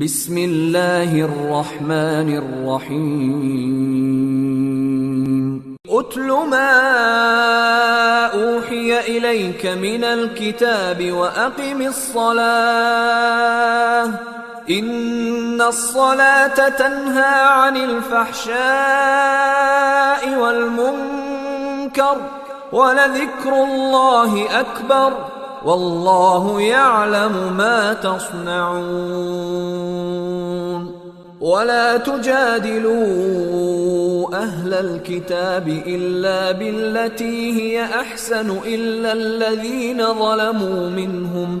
بسم الله الرحمن الرحيم. اتل ما أوحي إليك من الكتاب وأقم الصلاة. إن الصلاة تنهى عن الفحشاء والمنكر ولذكر الله أكبر. والله يعلم ما تصنعون. ولا تجادلوا أهل الكتاب إلا بالتي هي أحسن إلا الذين ظلموا منهم.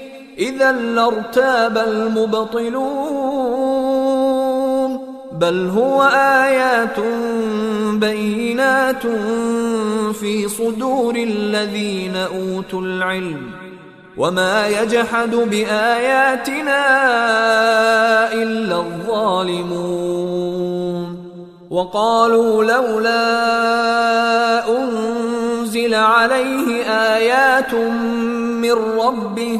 إذا لارتاب المبطلون بل هو آيات بينات في صدور الذين أوتوا العلم. وما يجحد بآياتنا إلا الظالمون. وقالوا لولا أنزل عليه آيات من ربه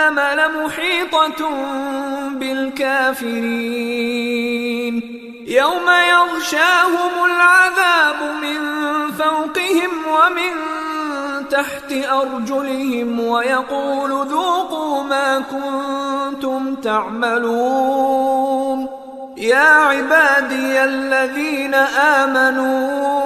لمحيطة بالكافرين. يوم يغشاهم العذاب من فوقهم ومن تحت أرجلهم ويقول ذوقوا ما كنتم تعملون. يا عبادي الذين آمنوا ان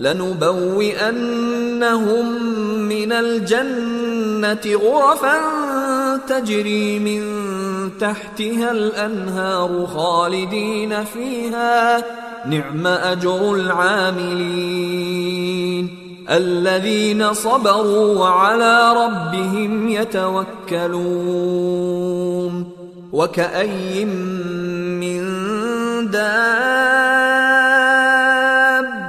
لنبوئنهم من الجنة غرفا تجري من تحتها الأنهار خالدين فيها. نعم أجر العاملين. الذين صبروا وعلى ربهم يتوكلون. وكأي من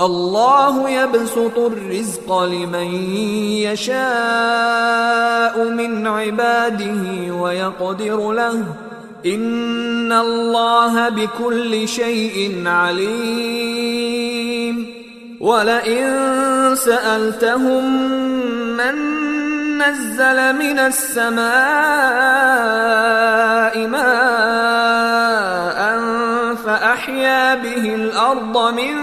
الله يبسط الرزق لمن يشاء من عباده ويقدر له. إن الله بكل شيء عليم. ولئن سألتهم من نزل من السماء ماء فأحيا به الأرض من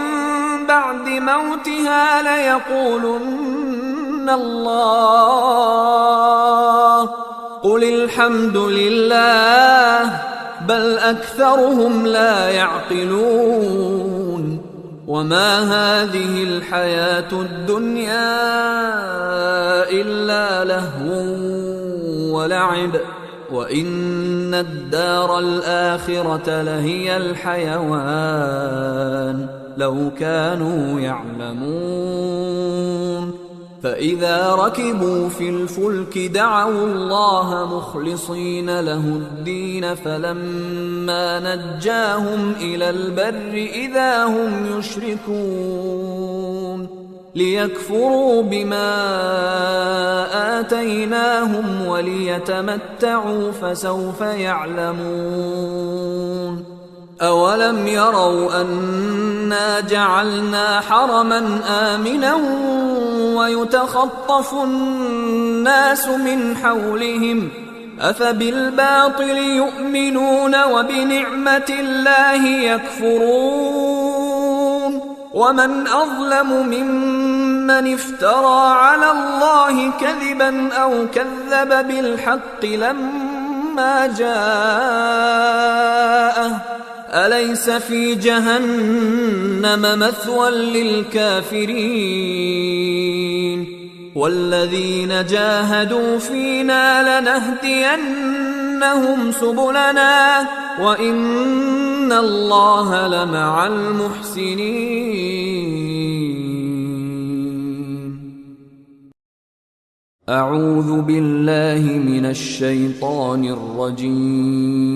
بعد موتها ليقولن الله. قل الحمد لله بل أكثرهم لا يعقلون. وما هذه الحياة الدنيا إلا لهو ولعب. وإن الدار الآخرة لهي الحيوان. لو كانوا يعلمون. فإذا ركبوا في الفلك دعوا الله مخلصين له الدين فلما نجاهم إلى البر إذا هم يشركون. ليكفروا بما آتيناهم وليتمتعوا فسوف يعلمون. أولم يروا أنا جعلنا حرما آمنا ويتخطف الناس من حولهم أفبالباطل يؤمنون وبنعمة الله يكفرون ومن أظلم ممن افترى على الله كذبا أو كذب بالحق لما جاءه أليس في جهنم مثوى للكافرين؟ والذين جاهدوا فينا لنهدينهم سبلنا وإن الله لمع المحسنين. أعوذ بالله من الشيطان الرجيم.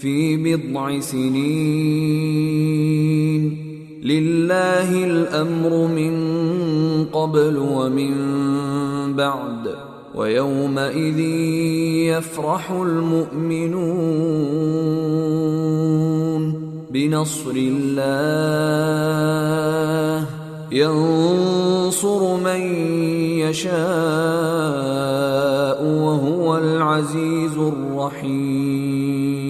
في بضع سنين. لله الأمر من قبل ومن بعد ويومئذ يفرح المؤمنون. بنصر الله ينصر من يشاء وهو العزيز الرحيم.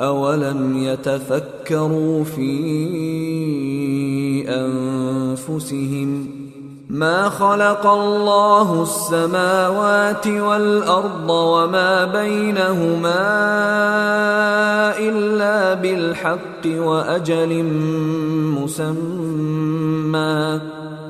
اولم يتفكروا في انفسهم ما خلق الله السماوات والارض وما بينهما الا بالحق واجل مسمى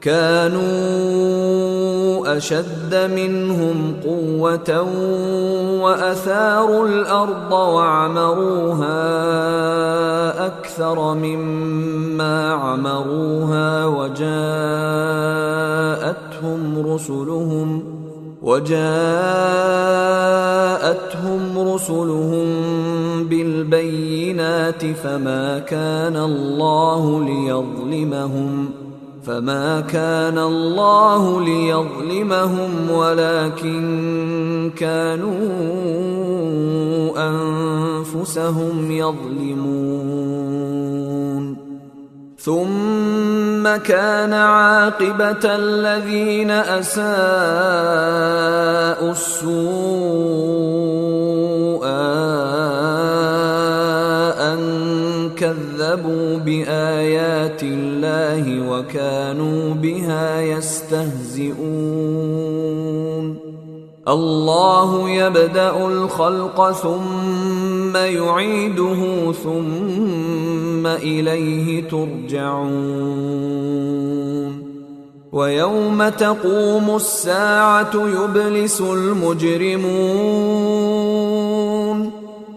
كانوا أشد منهم قوة وأثاروا الأرض وعمروها أكثر مما عمروها وجاءتهم رسلهم وجاءتهم رسلهم بالبينات فما كان الله ليظلمهم فما كان الله ليظلمهم ولكن كانوا انفسهم يظلمون ثم كان عاقبه الذين اساءوا السوء كذبوا بآيات الله وكانوا بها يستهزئون. الله يبدأ الخلق ثم يعيده ثم إليه ترجعون. ويوم تقوم الساعة يبلس المجرمون.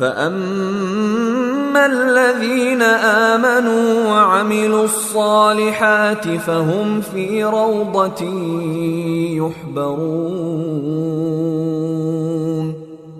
فاما الذين امنوا وعملوا الصالحات فهم في روضه يحبرون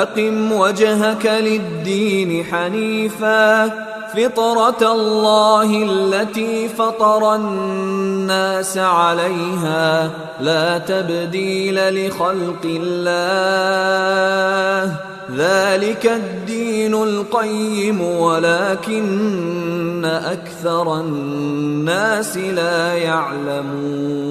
فاقم وجهك للدين حنيفا. فطرة الله التي فطر الناس عليها. لا تبديل لخلق الله. ذلك الدين القيم ولكن أكثر الناس لا يعلمون.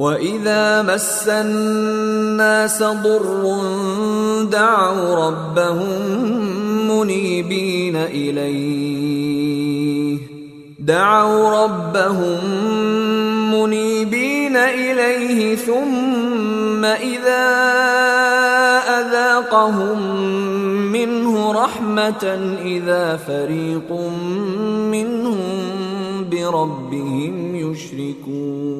واذا مس الناس ضر دعوا ربهم منيبين اليه دعوا ربهم منيبين اليه ثم اذا اذاقهم منه رحمه اذا فريق منهم بربهم يشركون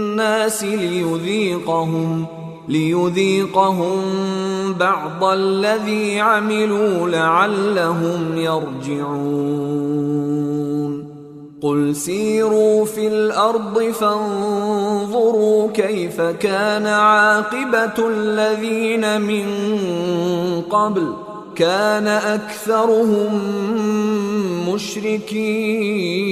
ليذيقهم ليذيقهم بعض الذي عملوا لعلهم يرجعون. قل سيروا في الأرض فانظروا كيف كان عاقبة الذين من قبل كان أكثرهم مشركين.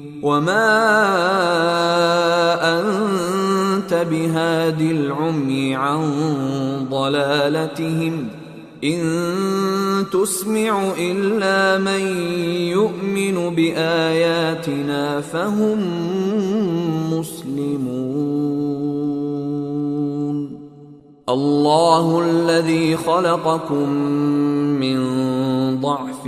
وما انت بهاد العمي عن ضلالتهم ان تسمع الا من يؤمن باياتنا فهم مسلمون الله الذي خلقكم من ضعف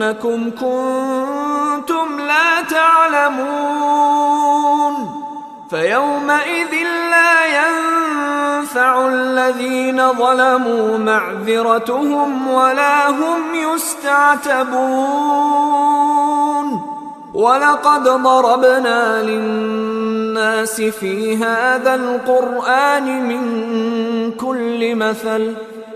ولكنكم كنتم لا تعلمون فيومئذ لا ينفع الذين ظلموا معذرتهم ولا هم يستعتبون ولقد ضربنا للناس في هذا القرآن من كل مثل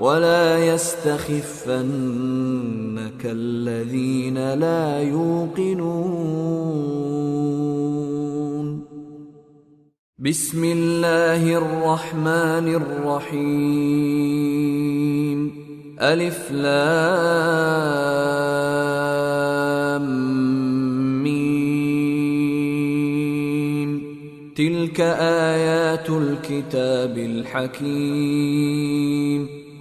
ولا يستخفنك الذين لا يوقنون. بسم الله الرحمن الرحيم. ألف لام ميم. تلك آيات الكتاب الحكيم.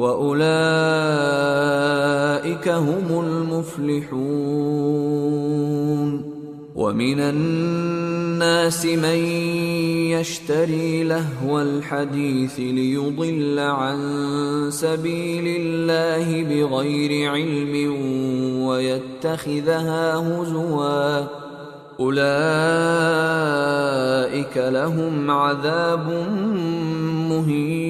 وأولئك هم المفلحون. ومن الناس من يشتري لهو الحديث ليضل عن سبيل الله بغير علم ويتخذها هزوا. أولئك لهم عذاب مهين.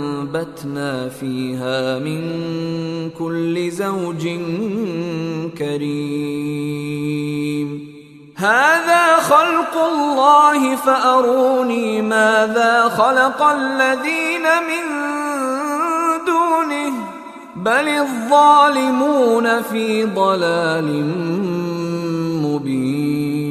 فانبتنا فيها من كل زوج كريم. هذا خلق الله فأروني ماذا خلق الذين من دونه. بل الظالمون في ضلال مبين.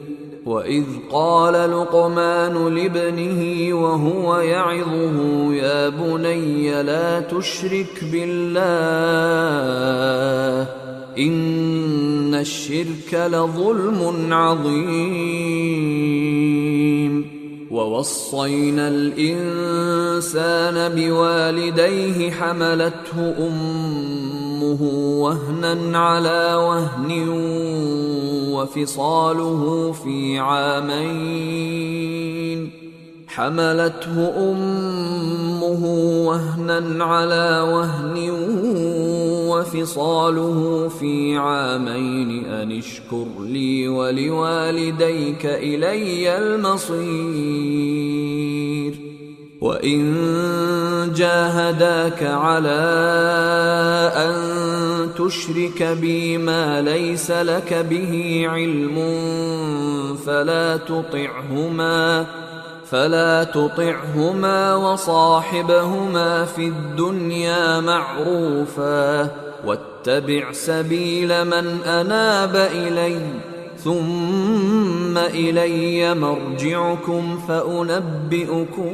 واذ قال لقمان لابنه وهو يعظه يا بني لا تشرك بالله ان الشرك لظلم عظيم. ووصينا الإنسان بوالديه حملته أمه وهنا على وهن وفصاله في عامين. حملته أمه وهنا على وهن وفصاله في عامين أن اشكر لي ولوالديك إلي المصير. وإن جاهداك على أن تشرك بي ما ليس لك به علم فلا تطعهما فلا تطعهما وصاحبهما في الدنيا معروفا واتبع سبيل من أناب إلي ثم إلي مرجعكم فأنبئكم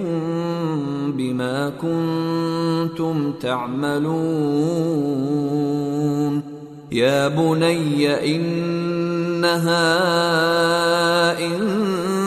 بما كنتم تعملون يا بني إنها إن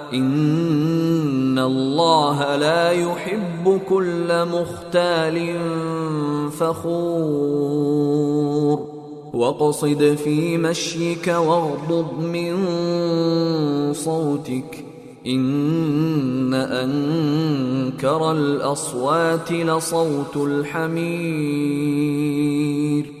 إن الله لا يحب كل مختال فخور. واقصد في مشيك واغضض من صوتك. إن أنكر الأصوات لصوت الحمير.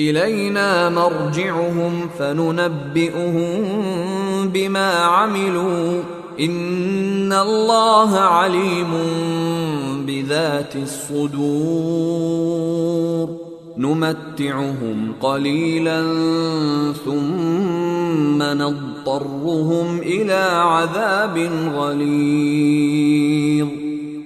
إلينا مرجعهم فننبئهم بما عملوا. إن الله عليم بذات الصدور. نمتعهم قليلا ثم نضطرهم إلى عذاب غليظ.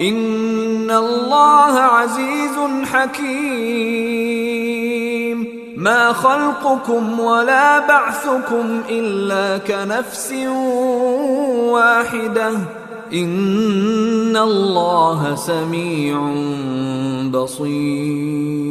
ان الله عزيز حكيم ما خلقكم ولا بعثكم الا كنفس واحدة ان الله سميع بصير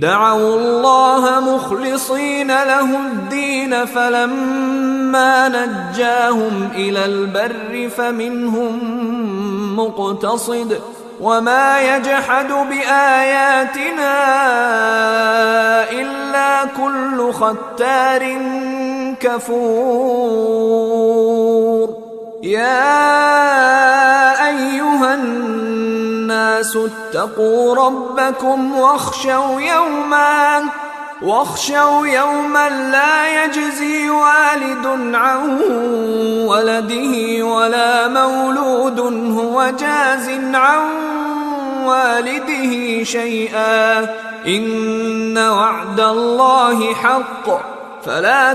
دعوا الله مخلصين له الدين فلما نجاهم إلى البر فمنهم مقتصد وما يجحد بآياتنا إلا كل ختار كفور يا أيها الناس اتقوا ربكم واخشوا يوما واخشوا يوما لا يجزي والد عن ولده ولا مولود هو جاز عن والده شيئا. إن وعد الله حق فلا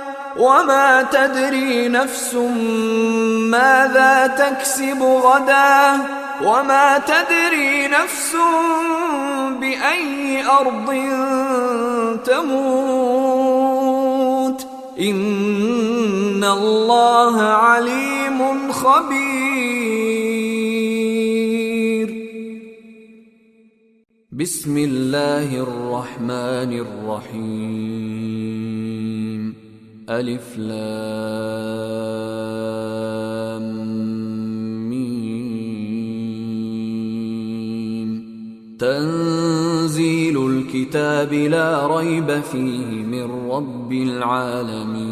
وما تدري نفس ماذا تكسب غدا وما تدري نفس بأي أرض تموت. إن الله عليم خبير. بسم الله الرحمن الرحيم. ألف لام تنزيل الكتاب لا ريب فيه من رب العالمين.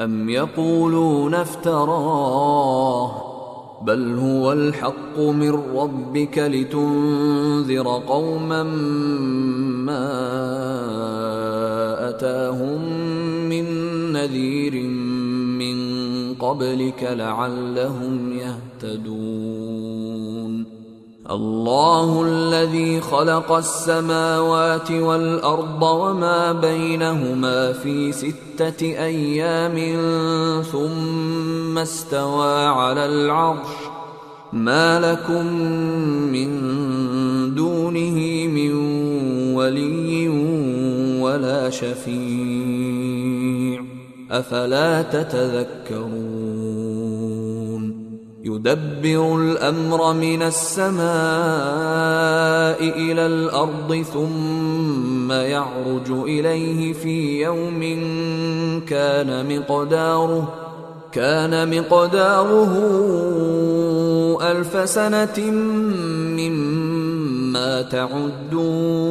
أم يقولون افتراه؟ بل هو الحق من ربك لتنذر قوما ما اتاهم من نذير قبلك لعلهم يهتدون الله الذي خلق السماوات والارض وما بينهما في سته أيام ثم استوى على العرش ما لكم من دونه من ولي ولا شفيع. أفلا تتذكرون؟ يدبر الأمر من السماء إلى الأرض ثم يعرج إليه في يوم كان مقداره كان مقداره ألف سنة مما تعدون.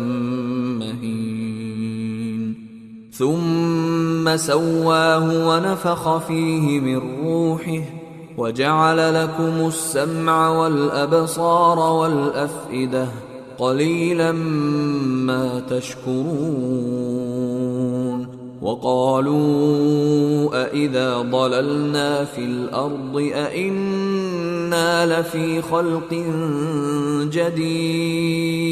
ثم سواه ونفخ فيه من روحه وجعل لكم السمع والأبصار والأفئدة قليلا ما تشكرون وقالوا أإذا ضللنا في الأرض أإنا لفي خلق جديد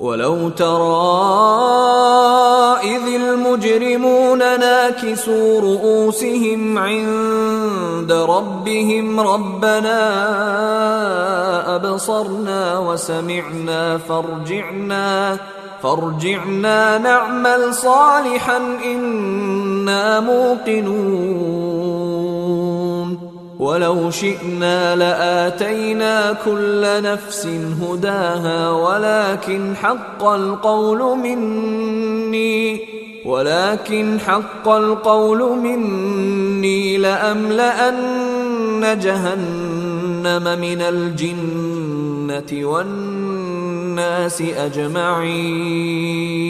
ولو ترى اذ المجرمون ناكسوا رؤوسهم عند ربهم ربنا ابصرنا وسمعنا فارجعنا فارجعنا نعمل صالحا أنا موقنون ولو شئنا لآتينا كل نفس هداها ولكن حق القول مني ولكن حق القول مني لأملأن جهنم من الجنة والناس أجمعين.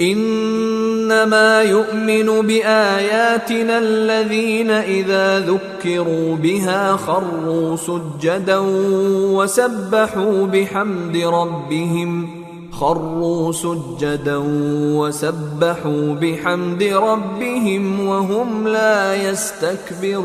إنما يؤمن بآياتنا الذين إذا ذكروا بها خروا سجدا وسبحوا بحمد ربهم خروا سجدا وسبحوا بحمد ربهم وهم لا يستكبرون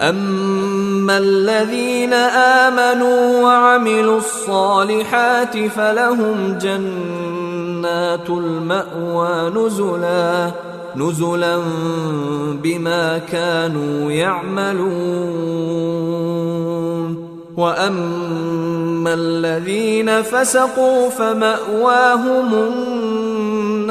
اما الذين امنوا وعملوا الصالحات فلهم جنات الماوى نزلا نزلا بما كانوا يعملون. واما الذين فسقوا فماواهم النار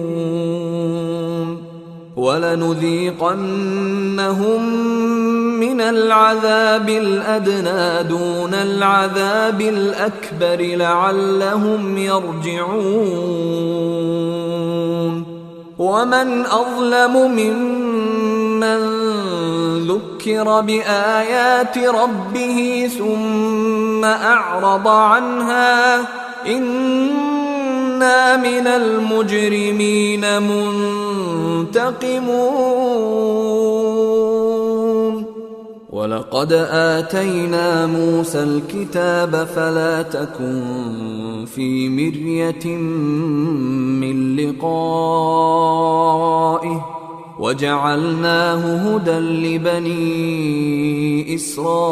ولنذيقنهم من العذاب الأدنى دون العذاب الأكبر لعلهم يرجعون. ومن أظلم ممن ذكر بآيات ربه ثم أعرض عنها أنا من المجرمين منتقمون. ولقد آتينا موسى الكتاب فلا تكن في مرية من لقائه. وجعلناه هدى لبني إسرائيل.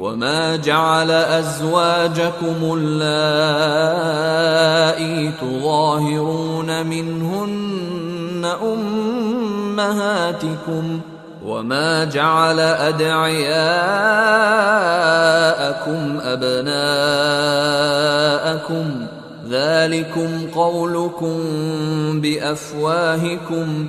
وما جعل ازواجكم اللائي تظاهرون منهن امهاتكم وما جعل ادعياءكم ابناءكم ذلكم قولكم بافواهكم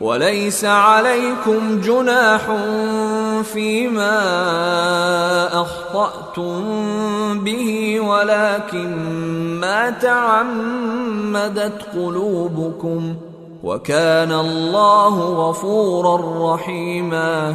وليس عليكم جناح فيما أخطأتم به ولكن ما تعمدت قلوبكم. وكان الله غفورا رحيما.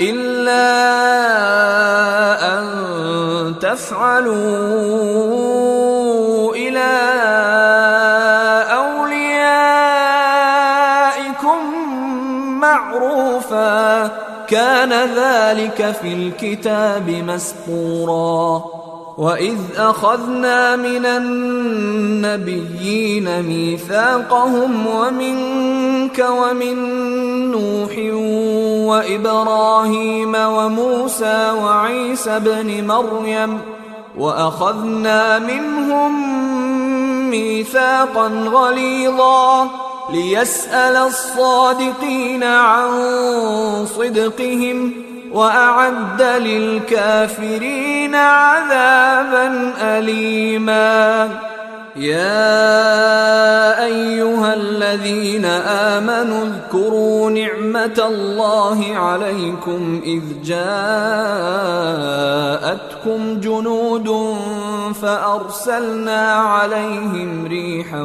إلا أن تفعلوا إلى أوليائكم معروفا. كان ذلك في الكتاب مسطورا. واذ اخذنا من النبيين ميثاقهم ومنك ومن نوح وابراهيم وموسى وعيسى ابن مريم واخذنا منهم ميثاقا غليظا ليسال الصادقين عن صدقهم وأعد للكافرين عذابا اليما. يا أيها الذين آمنوا اذكروا نعمة الله عليكم إذ جاءتكم جنود فأرسلنا عليهم ريحا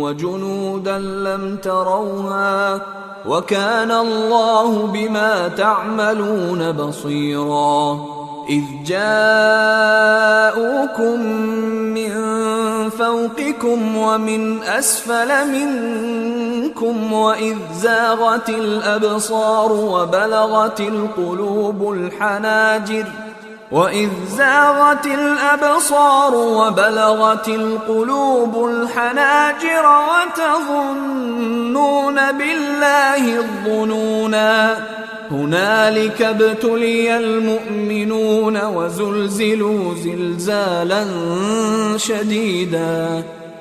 وجنودا لم تروها وكان الله بما تعملون بصيرا. إذ جاءوكم من فوقكم ومن أسفل منكم وإذ زاغت الأبصار وبلغت القلوب الحناجر وإذ زاغت الأبصار وبلغت القلوب الحناجر وتظنون بالله الظنونا هنالك ابتلي المؤمنون وزلزلوا زلزالا شديدا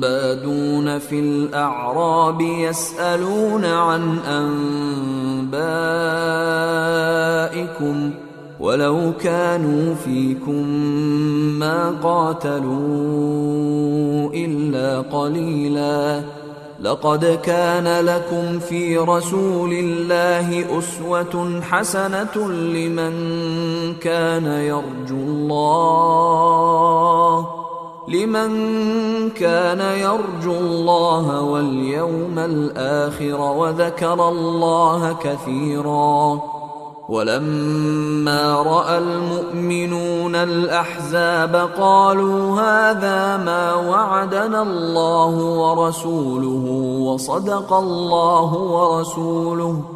بادون في الأعراب يسألون عن أنبائكم ولو كانوا فيكم ما قاتلوا إلا قليلا. لقد كان لكم في رسول الله أسوة حسنة لمن كان يرجو الله. لمن كان يرجو الله واليوم الآخر وذكر الله كثيرا ولما رأى المؤمنون الأحزاب قالوا هذا ما وعدنا الله ورسوله وصدق الله ورسوله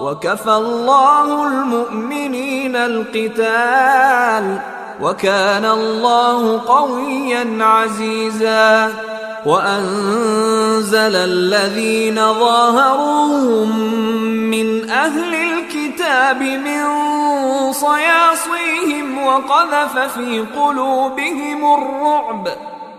وكفى الله المؤمنين القتال وكان الله قويا عزيزا وأنزل الذين ظاهروهم من أهل الكتاب من صياصيهم وقذف في قلوبهم الرعب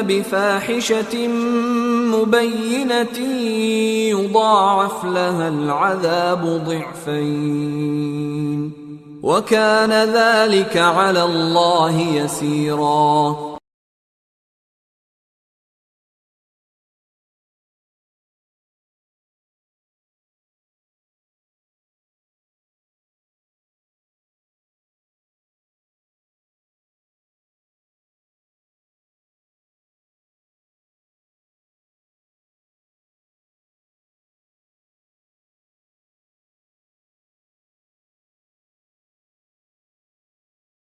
بفاحشة مبينة يضاعف لها العذاب ضعفين. وكان ذلك على الله يسيرا.